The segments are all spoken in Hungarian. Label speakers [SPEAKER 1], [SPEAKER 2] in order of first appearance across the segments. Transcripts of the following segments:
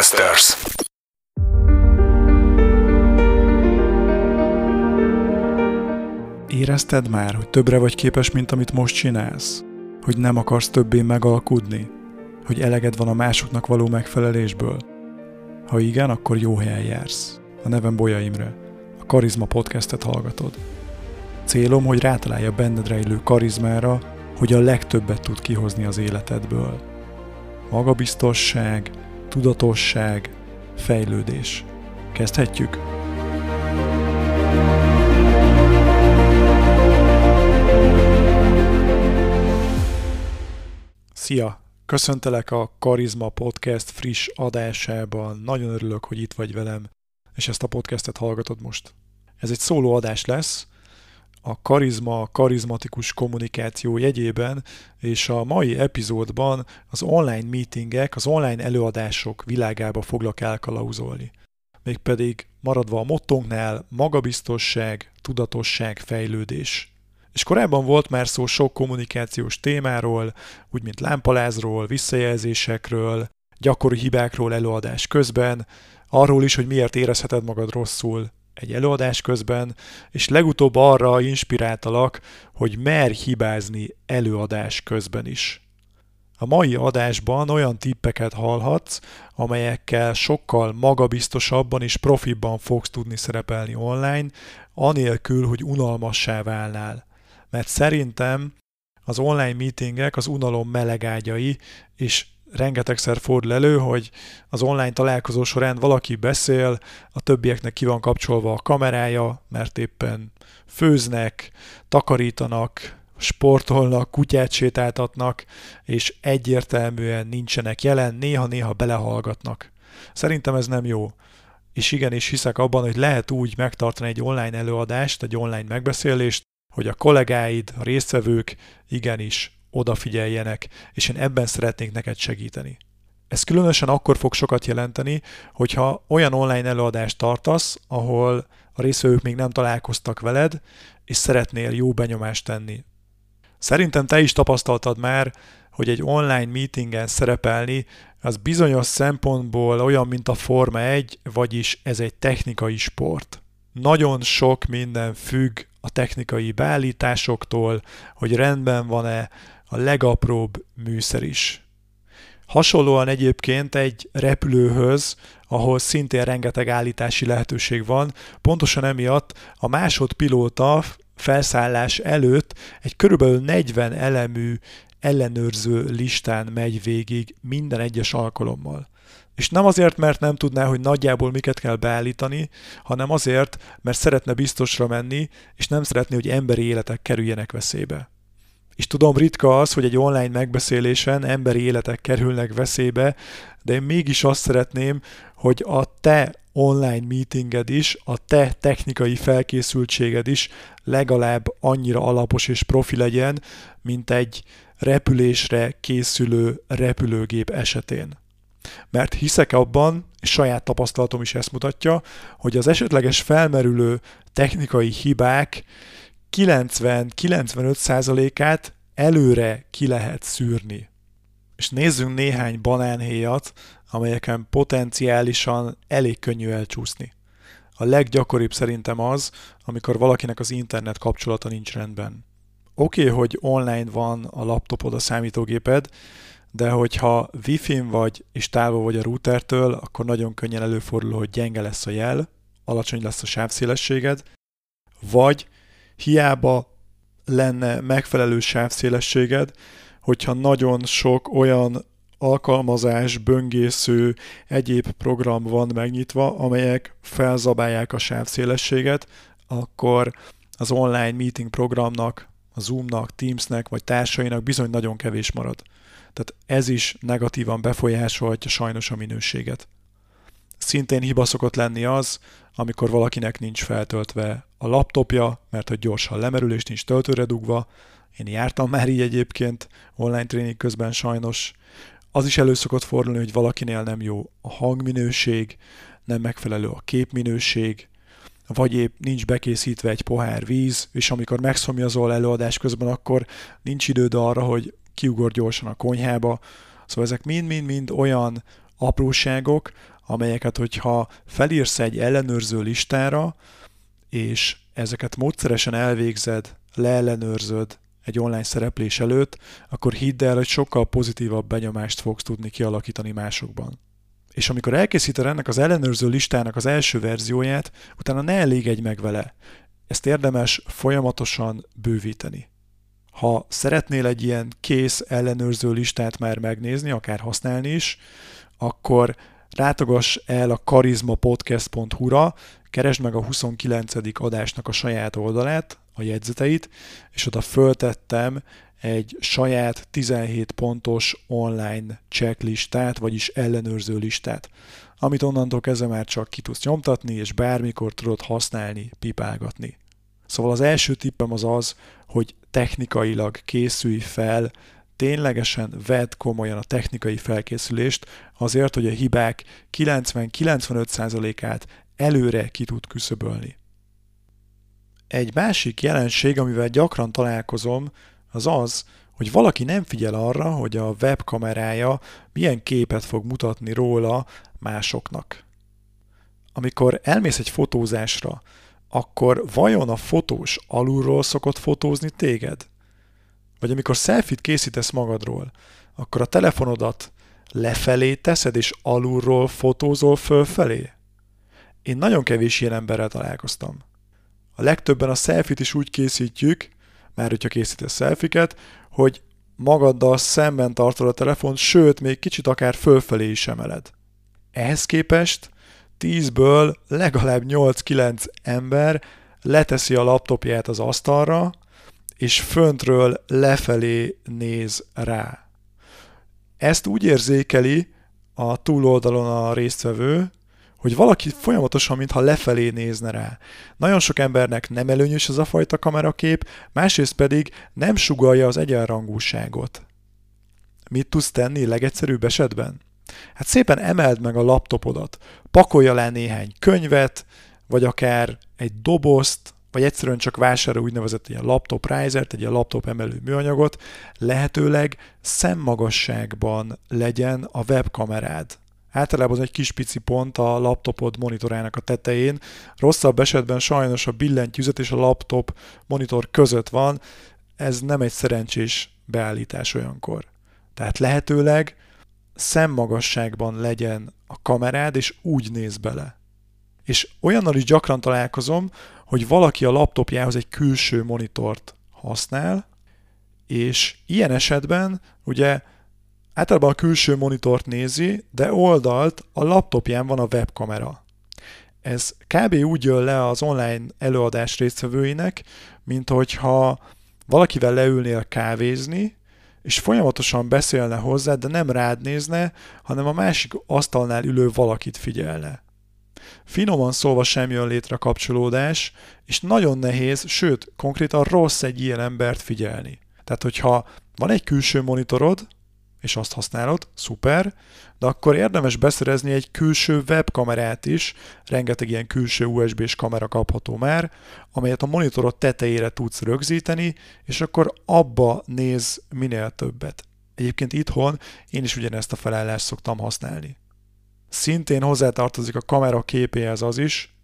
[SPEAKER 1] Podcasters.
[SPEAKER 2] Érezted már, hogy többre vagy képes, mint amit most csinálsz? Hogy nem akarsz többé megalkudni? Hogy eleged van a másoknak való megfelelésből? Ha igen, akkor jó helyen jársz. A nevem Bolya Imre. A Karizma podcastet hallgatod. Célom, hogy rátalálja benned rejlő karizmára, hogy a legtöbbet tud kihozni az életedből. Magabiztosság, tudatosság, fejlődés. Kezdhetjük? Szia! Köszöntelek a Karizma Podcast friss adásában. Nagyon örülök, hogy itt vagy velem, és ezt a podcastet hallgatod most. Ez egy szóló adás lesz, a karizma, karizmatikus kommunikáció jegyében, és a mai epizódban az online meetingek, az online előadások világába foglak elkalauzolni. Mégpedig maradva a mottónknál magabiztosság, tudatosság, fejlődés. És korábban volt már szó sok kommunikációs témáról, úgy mint lámpalázról, visszajelzésekről, gyakori hibákról előadás közben, arról is, hogy miért érezheted magad rosszul egy előadás közben, és legutóbb arra inspiráltalak, hogy mer hibázni előadás közben is. A mai adásban olyan tippeket hallhatsz, amelyekkel sokkal magabiztosabban és profibban fogsz tudni szerepelni online, anélkül, hogy unalmassá válnál. Mert szerintem az online meetingek az unalom melegágyai, és rengetegszer fordul elő, hogy az online találkozó során valaki beszél, a többieknek ki van kapcsolva a kamerája, mert éppen főznek, takarítanak, sportolnak, kutyát sétáltatnak, és egyértelműen nincsenek jelen, néha-néha belehallgatnak. Szerintem ez nem jó. És igenis hiszek abban, hogy lehet úgy megtartani egy online előadást, egy online megbeszélést, hogy a kollégáid, a résztvevők igenis odafigyeljenek, és én ebben szeretnék neked segíteni. Ez különösen akkor fog sokat jelenteni, hogyha olyan online előadást tartasz, ahol a részvevők még nem találkoztak veled, és szeretnél jó benyomást tenni. Szerintem te is tapasztaltad már, hogy egy online meetingen szerepelni, az bizonyos szempontból olyan, mint a Forma 1, vagyis ez egy technikai sport. Nagyon sok minden függ a technikai beállításoktól, hogy rendben van-e a legapróbb műszer is. Hasonlóan egyébként egy repülőhöz, ahol szintén rengeteg állítási lehetőség van, pontosan emiatt a másodpilóta felszállás előtt egy körülbelül 40 elemű ellenőrző listán megy végig minden egyes alkalommal. És nem azért, mert nem tudná, hogy nagyjából miket kell beállítani, hanem azért, mert szeretne biztosra menni, és nem szeretné, hogy emberi életek kerüljenek veszélybe. És tudom, ritka az, hogy egy online megbeszélésen emberi életek kerülnek veszélybe, de én mégis azt szeretném, hogy a te online meetinged is, a te technikai felkészültséged is legalább annyira alapos és profi legyen, mint egy repülésre készülő repülőgép esetén. Mert hiszek abban, és saját tapasztalatom is ezt mutatja, hogy az esetleges felmerülő technikai hibák 90-95%-át előre ki lehet szűrni. És nézzünk néhány banánhéjat, amelyeken potenciálisan elég könnyű elcsúszni. A leggyakoribb szerintem az, amikor valakinek az internet kapcsolata nincs rendben. Oké, okay, hogy online van a laptopod, a számítógéped, de hogyha Wi-Fi-n vagy és távol vagy a routertől, akkor nagyon könnyen előfordul, hogy gyenge lesz a jel, alacsony lesz a sávszélességed, vagy hiába lenne megfelelő sávszélességed, hogyha nagyon sok olyan alkalmazás, böngésző, egyéb program van megnyitva, amelyek felzabálják a sávszélességet, akkor az online meeting programnak, a Zoomnak, Teamsnek vagy társainak bizony nagyon kevés marad. Tehát ez is negatívan befolyásolhatja sajnos a minőséget. Szintén hiba szokott lenni az, amikor valakinek nincs feltöltve a laptopja, mert hogy gyorsan lemerül és nincs töltőre dugva. Én jártam már így egyébként online tréning közben sajnos. Az is elő szokott fordulni, hogy valakinél nem jó a hangminőség, nem megfelelő a képminőség, vagy épp nincs bekészítve egy pohár víz, és amikor megszomjazol előadás közben, akkor nincs időd arra, hogy kiugor gyorsan a konyhába. Szóval ezek mind-mind-mind olyan apróságok, amelyeket, hogyha felírsz egy ellenőrző listára, és ezeket módszeresen elvégzed, leellenőrzöd egy online szereplés előtt, akkor hidd el, hogy sokkal pozitívabb benyomást fogsz tudni kialakítani másokban. És amikor elkészíted ennek az ellenőrző listának az első verzióját, utána ne elégedj meg vele. Ezt érdemes folyamatosan bővíteni. Ha szeretnél egy ilyen kész ellenőrző listát már megnézni, akár használni is, akkor látogass el a karizmapodcast.hu-ra, keresd meg a 29. adásnak a saját oldalát, a jegyzeteit, és oda föltettem egy saját 17 pontos online checklistát, vagyis ellenőrző listát, amit onnantól kezdve már csak ki tudsz nyomtatni, és bármikor tudod használni, pipálgatni. Szóval az első tippem az az, hogy technikailag készülj fel, ténylegesen vedd komolyan a technikai felkészülést azért, hogy a hibák 90-95%-át előre ki tud küszöbölni. Egy másik jelenség, amivel gyakran találkozom, az az, hogy valaki nem figyel arra, hogy a webkamerája milyen képet fog mutatni róla másoknak. Amikor elmész egy fotózásra, akkor vajon a fotós alulról szokott fotózni téged? Vagy amikor selfit készítesz magadról, akkor a telefonodat lefelé teszed és alulról fotózol fölfelé? Én nagyon kevés ilyen emberrel találkoztam. A legtöbben a selfit is úgy készítjük, már hogyha készítesz selfiket, hogy magaddal szemben tartod a telefont, sőt, még kicsit akár fölfelé is emeled. Ehhez képest 10-ből legalább 8-9 ember leteszi a laptopját az asztalra, és föntről lefelé néz rá. Ezt úgy érzékeli a túloldalon a résztvevő, hogy valaki folyamatosan, mintha lefelé nézne rá. Nagyon sok embernek nem előnyös ez a fajta kamerakép, másrészt pedig nem sugalja az egyenrangúságot. Mit tudsz tenni legegyszerűbb esetben? Hát szépen emeld meg a laptopodat, pakolja le néhány könyvet, vagy akár egy dobozt, vagy egyszerűen csak vásárol úgynevezett ilyen laptop risert, egy ilyen laptop emelő műanyagot, lehetőleg szemmagasságban legyen a webkamerád. Általában az egy kis pici pont a laptopod monitorának a tetején. Rosszabb esetben sajnos a billentyűzet és a laptop monitor között van. Ez nem egy szerencsés beállítás olyankor. Tehát lehetőleg szemmagasságban legyen a kamerád, és úgy néz bele. És olyannal is gyakran találkozom, hogy valaki a laptopjához egy külső monitort használ, és ilyen esetben ugye általában a külső monitort nézi, de oldalt a laptopján van a webkamera. Ez kb. úgy jön le az online előadás résztvevőinek, mint hogyha valakivel leülnél kávézni, és folyamatosan beszélne hozzá, de nem rád nézne, hanem a másik asztalnál ülő valakit figyelne. Finoman szólva sem jön létre kapcsolódás, és nagyon nehéz, sőt, konkrétan rossz egy ilyen embert figyelni. Tehát, hogyha van egy külső monitorod, és azt használod, szuper, de akkor érdemes beszerezni egy külső webkamerát is, rengeteg ilyen külső USB-s kamera kapható már, amelyet a monitorod tetejére tudsz rögzíteni, és akkor abba néz minél többet. Egyébként itthon én is ugyanezt a felállást szoktam használni. Szintén hozzátartozik a kamera képéhez az is,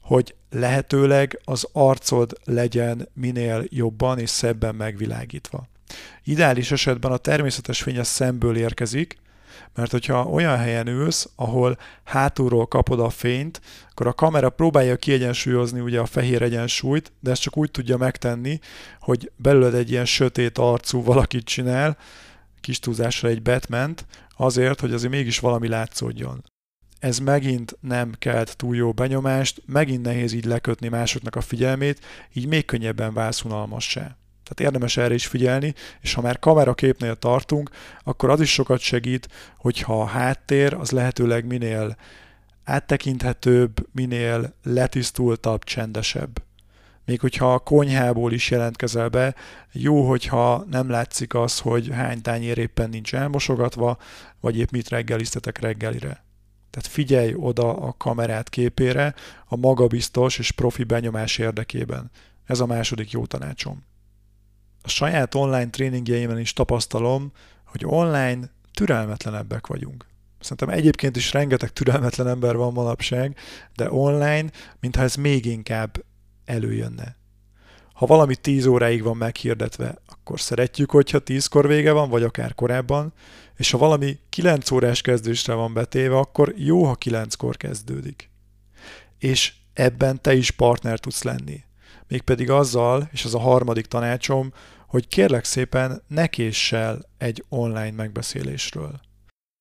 [SPEAKER 2] hogy lehetőleg az arcod legyen minél jobban és szebben megvilágítva. Ideális esetben a természetes fény a szemből érkezik, mert hogyha olyan helyen ülsz, ahol hátulról kapod a fényt, akkor a kamera próbálja kiegyensúlyozni ugye a fehér egyensúlyt, de ezt csak úgy tudja megtenni, hogy belőled egy ilyen sötét arcú valakit csinál, kis túlzásra egy batman azért, hogy azért mégis valami látszódjon. Ez megint nem kelt túl jó benyomást, megint nehéz így lekötni másoknak a figyelmét, így még könnyebben válsz unalmassá. Tehát érdemes erre is figyelni, és ha már kameraképnél tartunk, akkor az is sokat segít, hogyha a háttér az lehetőleg minél áttekinthetőbb, minél letisztultabb, csendesebb. Még hogyha a konyhából is jelentkezel be, jó, hogyha nem látszik az, hogy hány tányér éppen nincs elmosogatva, vagy épp mit reggeliztetek reggelire. Tehát figyelj oda a kamerát képére a magabiztos és profi benyomás érdekében. Ez a második jó tanácsom a saját online tréningjeimen is tapasztalom, hogy online türelmetlenebbek vagyunk. Szerintem egyébként is rengeteg türelmetlen ember van manapság, de online, mintha ez még inkább előjönne. Ha valami 10 óráig van meghirdetve, akkor szeretjük, hogyha 10-kor vége van, vagy akár korábban, és ha valami 9 órás kezdésre van betéve, akkor jó, ha 9-kor kezdődik. És ebben te is partner tudsz lenni. Mégpedig azzal, és az a harmadik tanácsom, hogy kérlek szépen ne késsel egy online megbeszélésről.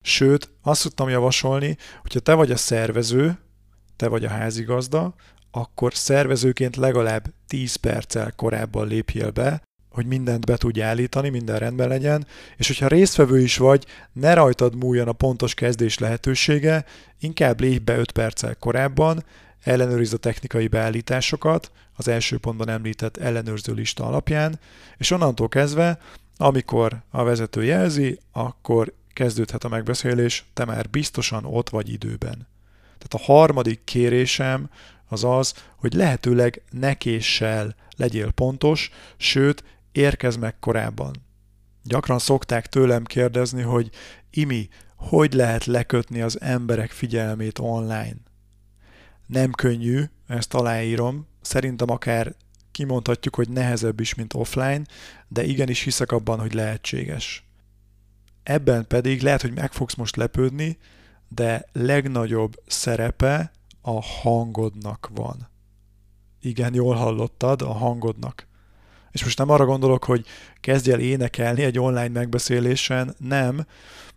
[SPEAKER 2] Sőt, azt tudtam javasolni, hogyha te vagy a szervező, te vagy a házigazda, akkor szervezőként legalább 10 perccel korábban lépjél be, hogy mindent be tudj állítani, minden rendben legyen, és hogyha résztvevő is vagy, ne rajtad múljon a pontos kezdés lehetősége, inkább lépj be 5 perccel korábban, ellenőrizd a technikai beállításokat, az első pontban említett ellenőrző lista alapján, és onnantól kezdve, amikor a vezető jelzi, akkor kezdődhet a megbeszélés, te már biztosan ott vagy időben. Tehát a harmadik kérésem az az, hogy lehetőleg nekéssel legyél pontos, sőt, érkezz meg korábban. Gyakran szokták tőlem kérdezni, hogy Imi, hogy lehet lekötni az emberek figyelmét online? Nem könnyű, ezt aláírom, szerintem akár kimondhatjuk, hogy nehezebb is, mint offline, de igenis hiszek abban, hogy lehetséges. Ebben pedig lehet, hogy meg fogsz most lepődni, de legnagyobb szerepe a hangodnak van. Igen, jól hallottad, a hangodnak. És most nem arra gondolok, hogy kezdj el énekelni egy online megbeszélésen, nem,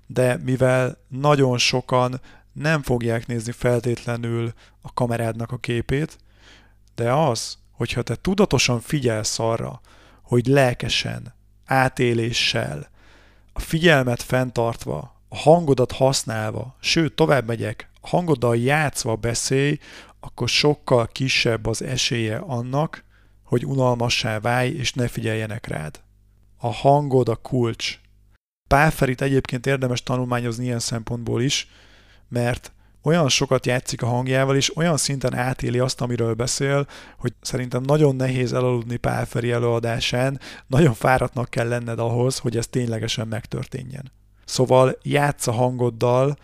[SPEAKER 2] de mivel nagyon sokan nem fogják nézni feltétlenül a kamerádnak a képét, de az, hogyha te tudatosan figyelsz arra, hogy lelkesen, átéléssel, a figyelmet fenntartva, a hangodat használva, sőt, tovább megyek, hangoddal játszva beszélj, akkor sokkal kisebb az esélye annak, hogy unalmassá válj és ne figyeljenek rád. A hangod a kulcs. Pálferit egyébként érdemes tanulmányozni ilyen szempontból is, mert olyan sokat játszik a hangjával, és olyan szinten átéli azt, amiről beszél, hogy szerintem nagyon nehéz elaludni Pálferi előadásán, nagyon fáradtnak kell lenned ahhoz, hogy ez ténylegesen megtörténjen. Szóval játsz a hangoddal,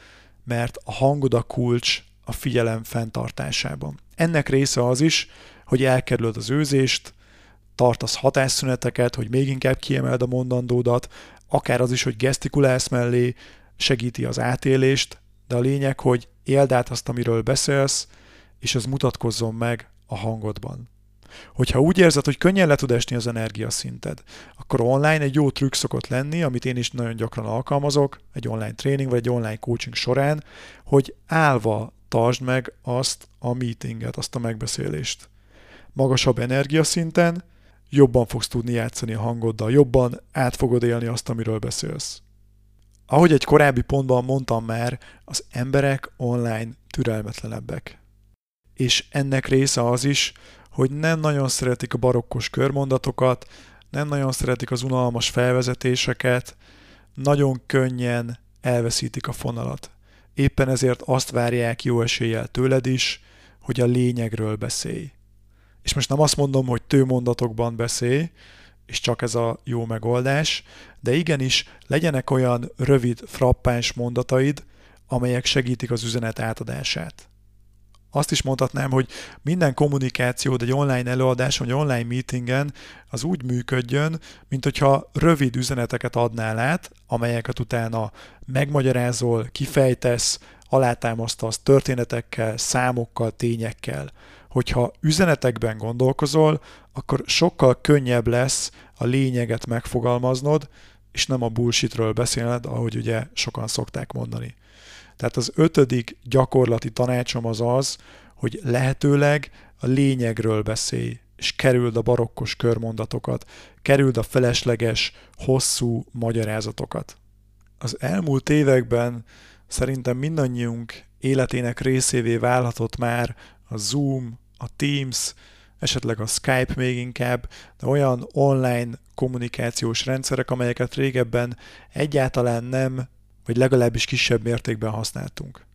[SPEAKER 2] mert a hangod a kulcs a figyelem fenntartásában. Ennek része az is, hogy elkerülöd az őzést, tartasz hatásszüneteket, hogy még inkább kiemeld a mondandódat, akár az is, hogy gesztikulálsz mellé, segíti az átélést, de a lényeg, hogy éld át azt, amiről beszélsz, és ez mutatkozzon meg a hangodban. Hogyha úgy érzed, hogy könnyen le tud esni az energiaszinted, akkor online egy jó trükk szokott lenni, amit én is nagyon gyakran alkalmazok, egy online tréning vagy egy online coaching során, hogy állva tartsd meg azt a meetinget, azt a megbeszélést. Magasabb energiaszinten jobban fogsz tudni játszani a hangoddal, jobban át fogod élni azt, amiről beszélsz. Ahogy egy korábbi pontban mondtam már, az emberek online türelmetlenebbek. És ennek része az is, hogy nem nagyon szeretik a barokkos körmondatokat, nem nagyon szeretik az unalmas felvezetéseket, nagyon könnyen elveszítik a fonalat. Éppen ezért azt várják jó eséllyel tőled is, hogy a lényegről beszélj. És most nem azt mondom, hogy tőmondatokban beszélj, és csak ez a jó megoldás, de igenis legyenek olyan rövid, frappáns mondataid, amelyek segítik az üzenet átadását. Azt is mondhatnám, hogy minden kommunikáció, egy online előadás, vagy online meetingen az úgy működjön, mint hogyha rövid üzeneteket adnál át, amelyeket utána megmagyarázol, kifejtesz, alátámasztasz történetekkel, számokkal, tényekkel. Hogyha üzenetekben gondolkozol, akkor sokkal könnyebb lesz a lényeget megfogalmaznod, és nem a bullshitről beszélned, ahogy ugye sokan szokták mondani. Tehát az ötödik gyakorlati tanácsom az az, hogy lehetőleg a lényegről beszélj, és kerüld a barokkos körmondatokat, kerüld a felesleges, hosszú magyarázatokat. Az elmúlt években szerintem mindannyiunk életének részévé válhatott már a Zoom, a Teams, esetleg a Skype még inkább, de olyan online kommunikációs rendszerek, amelyeket régebben egyáltalán nem vagy legalábbis kisebb mértékben használtunk.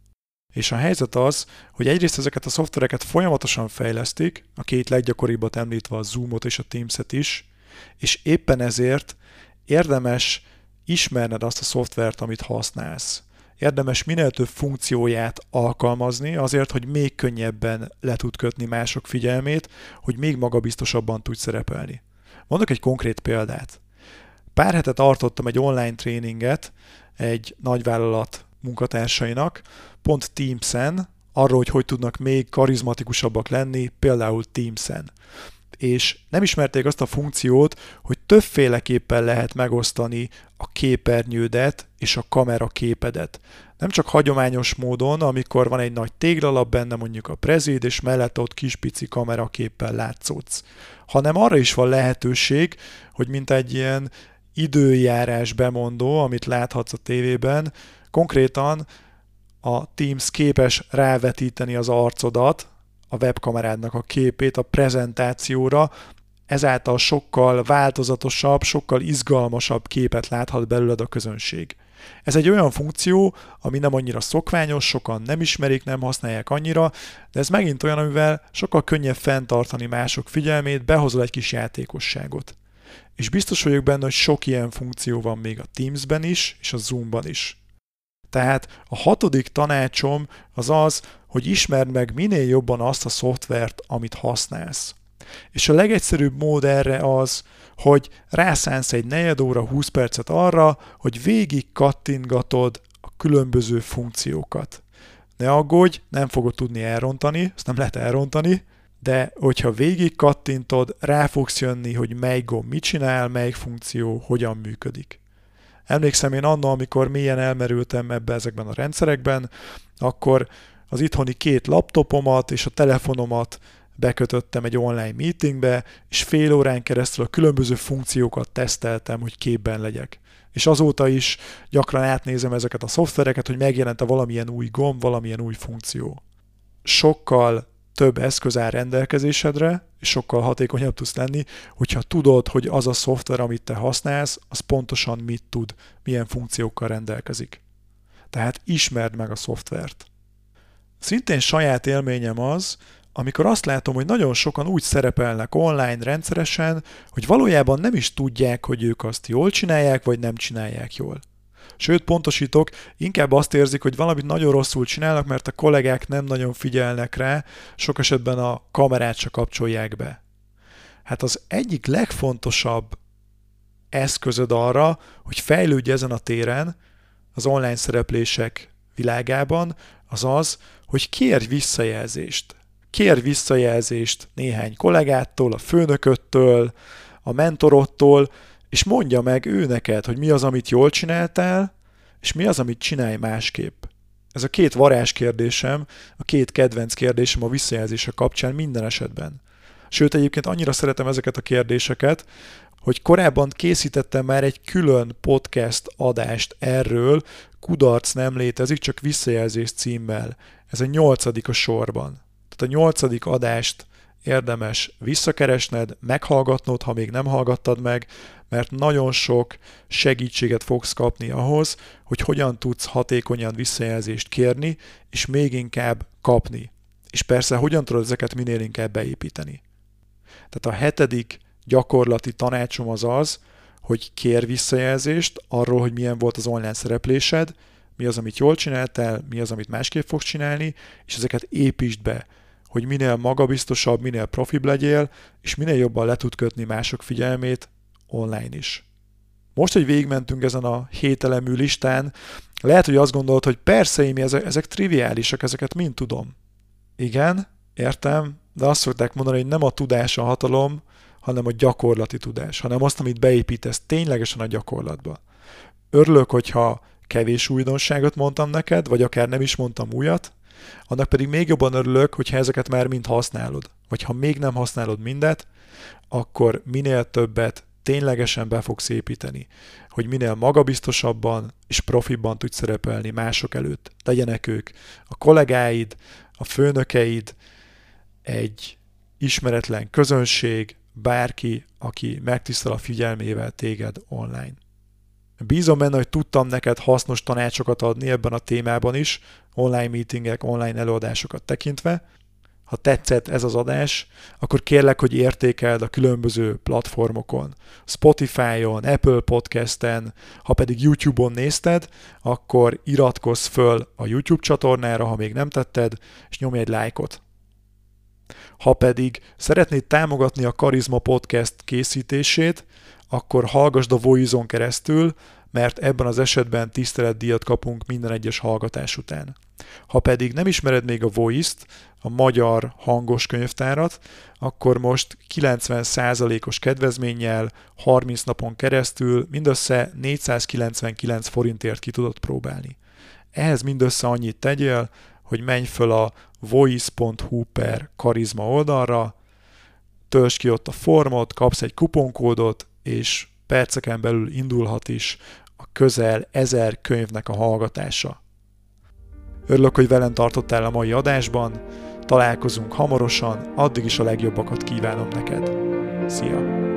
[SPEAKER 2] És a helyzet az, hogy egyrészt ezeket a szoftvereket folyamatosan fejlesztik, a két leggyakoribbat említve a Zoomot és a Teams-et is, és éppen ezért érdemes ismerned azt a szoftvert, amit használsz. érdemes minél több funkcióját alkalmazni azért, hogy még könnyebben le tud kötni mások figyelmét, hogy még magabiztosabban tudj szerepelni. Mondok egy konkrét példát. Pár hetet tartottam egy online tréninget egy nagyvállalat munkatársainak, pont Teams-en, arról, hogy hogy tudnak még karizmatikusabbak lenni, például Teams-en és nem ismerték azt a funkciót, hogy többféleképpen lehet megosztani a képernyődet és a kamera képedet. Nem csak hagyományos módon, amikor van egy nagy téglalap benne, mondjuk a prezid, és mellett ott kis pici kameraképpel látszódsz, hanem arra is van lehetőség, hogy mint egy ilyen időjárás bemondó, amit láthatsz a tévében, konkrétan a Teams képes rávetíteni az arcodat, a webkamerádnak a képét a prezentációra, ezáltal sokkal változatosabb, sokkal izgalmasabb képet láthat belőled a közönség. Ez egy olyan funkció, ami nem annyira szokványos, sokan nem ismerik, nem használják annyira, de ez megint olyan, amivel sokkal könnyebb fenntartani mások figyelmét, behozol egy kis játékosságot. És biztos vagyok benne, hogy sok ilyen funkció van még a Teams-ben is, és a Zoom-ban is. Tehát a hatodik tanácsom az az, hogy ismerd meg minél jobban azt a szoftvert, amit használsz. És a legegyszerűbb mód erre az, hogy rászánsz egy negyed óra, 20 percet arra, hogy végig kattingatod a különböző funkciókat. Ne aggódj, nem fogod tudni elrontani, ezt nem lehet elrontani, de hogyha végig kattintod, rá fogsz jönni, hogy mely gomb mit csinál, melyik funkció hogyan működik. Emlékszem én anna, amikor mélyen elmerültem ebbe ezekben a rendszerekben, akkor az itthoni két laptopomat és a telefonomat bekötöttem egy online meetingbe, és fél órán keresztül a különböző funkciókat teszteltem, hogy képben legyek. És azóta is gyakran átnézem ezeket a szoftvereket, hogy megjelent-e valamilyen új gomb, valamilyen új funkció. Sokkal több eszköz áll rendelkezésedre, és sokkal hatékonyabb tudsz lenni, hogyha tudod, hogy az a szoftver, amit te használsz, az pontosan mit tud, milyen funkciókkal rendelkezik. Tehát ismerd meg a szoftvert. Szintén saját élményem az, amikor azt látom, hogy nagyon sokan úgy szerepelnek online rendszeresen, hogy valójában nem is tudják, hogy ők azt jól csinálják, vagy nem csinálják jól. Sőt, pontosítok, inkább azt érzik, hogy valamit nagyon rosszul csinálnak, mert a kollégák nem nagyon figyelnek rá, sok esetben a kamerát se kapcsolják be. Hát az egyik legfontosabb eszközöd arra, hogy fejlődj ezen a téren, az online szereplések világában, az az, hogy kérj visszajelzést. Kérj visszajelzést néhány kollégától, a főnököttől, a mentorodtól, és mondja meg ő neked, hogy mi az, amit jól csináltál, és mi az, amit csinálj másképp. Ez a két varázs kérdésem, a két kedvenc kérdésem a visszajelzése kapcsán minden esetben. Sőt, egyébként annyira szeretem ezeket a kérdéseket, hogy korábban készítettem már egy külön podcast adást erről, kudarc nem létezik, csak visszajelzés címmel. Ez a nyolcadik a sorban. Tehát a nyolcadik adást érdemes visszakeresned, meghallgatnod, ha még nem hallgattad meg, mert nagyon sok segítséget fogsz kapni ahhoz, hogy hogyan tudsz hatékonyan visszajelzést kérni, és még inkább kapni. És persze, hogyan tudod ezeket minél inkább beépíteni. Tehát a hetedik gyakorlati tanácsom az az, hogy kér visszajelzést arról, hogy milyen volt az online szereplésed, mi az, amit jól csináltál, mi az, amit másképp fogsz csinálni, és ezeket építsd be, hogy minél magabiztosabb, minél profibb legyél, és minél jobban le tud kötni mások figyelmét online is. Most, hogy végigmentünk ezen a hételemű listán, lehet, hogy azt gondolod, hogy persze, én ezek, ezek triviálisak, ezeket mind tudom. Igen, értem, de azt szokták mondani, hogy nem a tudás a hatalom, hanem a gyakorlati tudás, hanem azt, amit beépítesz ténylegesen a gyakorlatba. Örülök, hogyha kevés újdonságot mondtam neked, vagy akár nem is mondtam újat, annak pedig még jobban örülök, hogyha ezeket már mind használod. Vagy ha még nem használod mindet, akkor minél többet ténylegesen be fogsz építeni, hogy minél magabiztosabban és profibban tudsz szerepelni mások előtt. Legyenek ők a kollégáid, a főnökeid, egy ismeretlen közönség, bárki, aki megtisztel a figyelmével téged online. Bízom benne, hogy tudtam neked hasznos tanácsokat adni ebben a témában is, online meetingek, online előadásokat tekintve. ha tetszett ez az adás, akkor kérlek, hogy értékeld a különböző platformokon. Spotify-on, Apple Podcast-en, ha pedig YouTube-on nézted, akkor iratkozz föl a YouTube csatornára, ha még nem tetted, és nyomj egy lájkot. Ha pedig szeretnéd támogatni a Karizma Podcast készítését, akkor hallgasd a Voice-on keresztül, mert ebben az esetben tiszteletdíjat kapunk minden egyes hallgatás után. Ha pedig nem ismered még a Voice-t, a magyar hangos könyvtárat, akkor most 90%-os kedvezménnyel 30 napon keresztül mindössze 499 forintért ki tudod próbálni. Ehhez mindössze annyit tegyél, hogy menj föl a voice.hu per karizma oldalra, töltsd ki ott a formot, kapsz egy kuponkódot, és perceken belül indulhat is a közel ezer könyvnek a hallgatása. Örülök, hogy velem tartottál a mai adásban, találkozunk hamarosan, addig is a legjobbakat kívánom neked. Szia!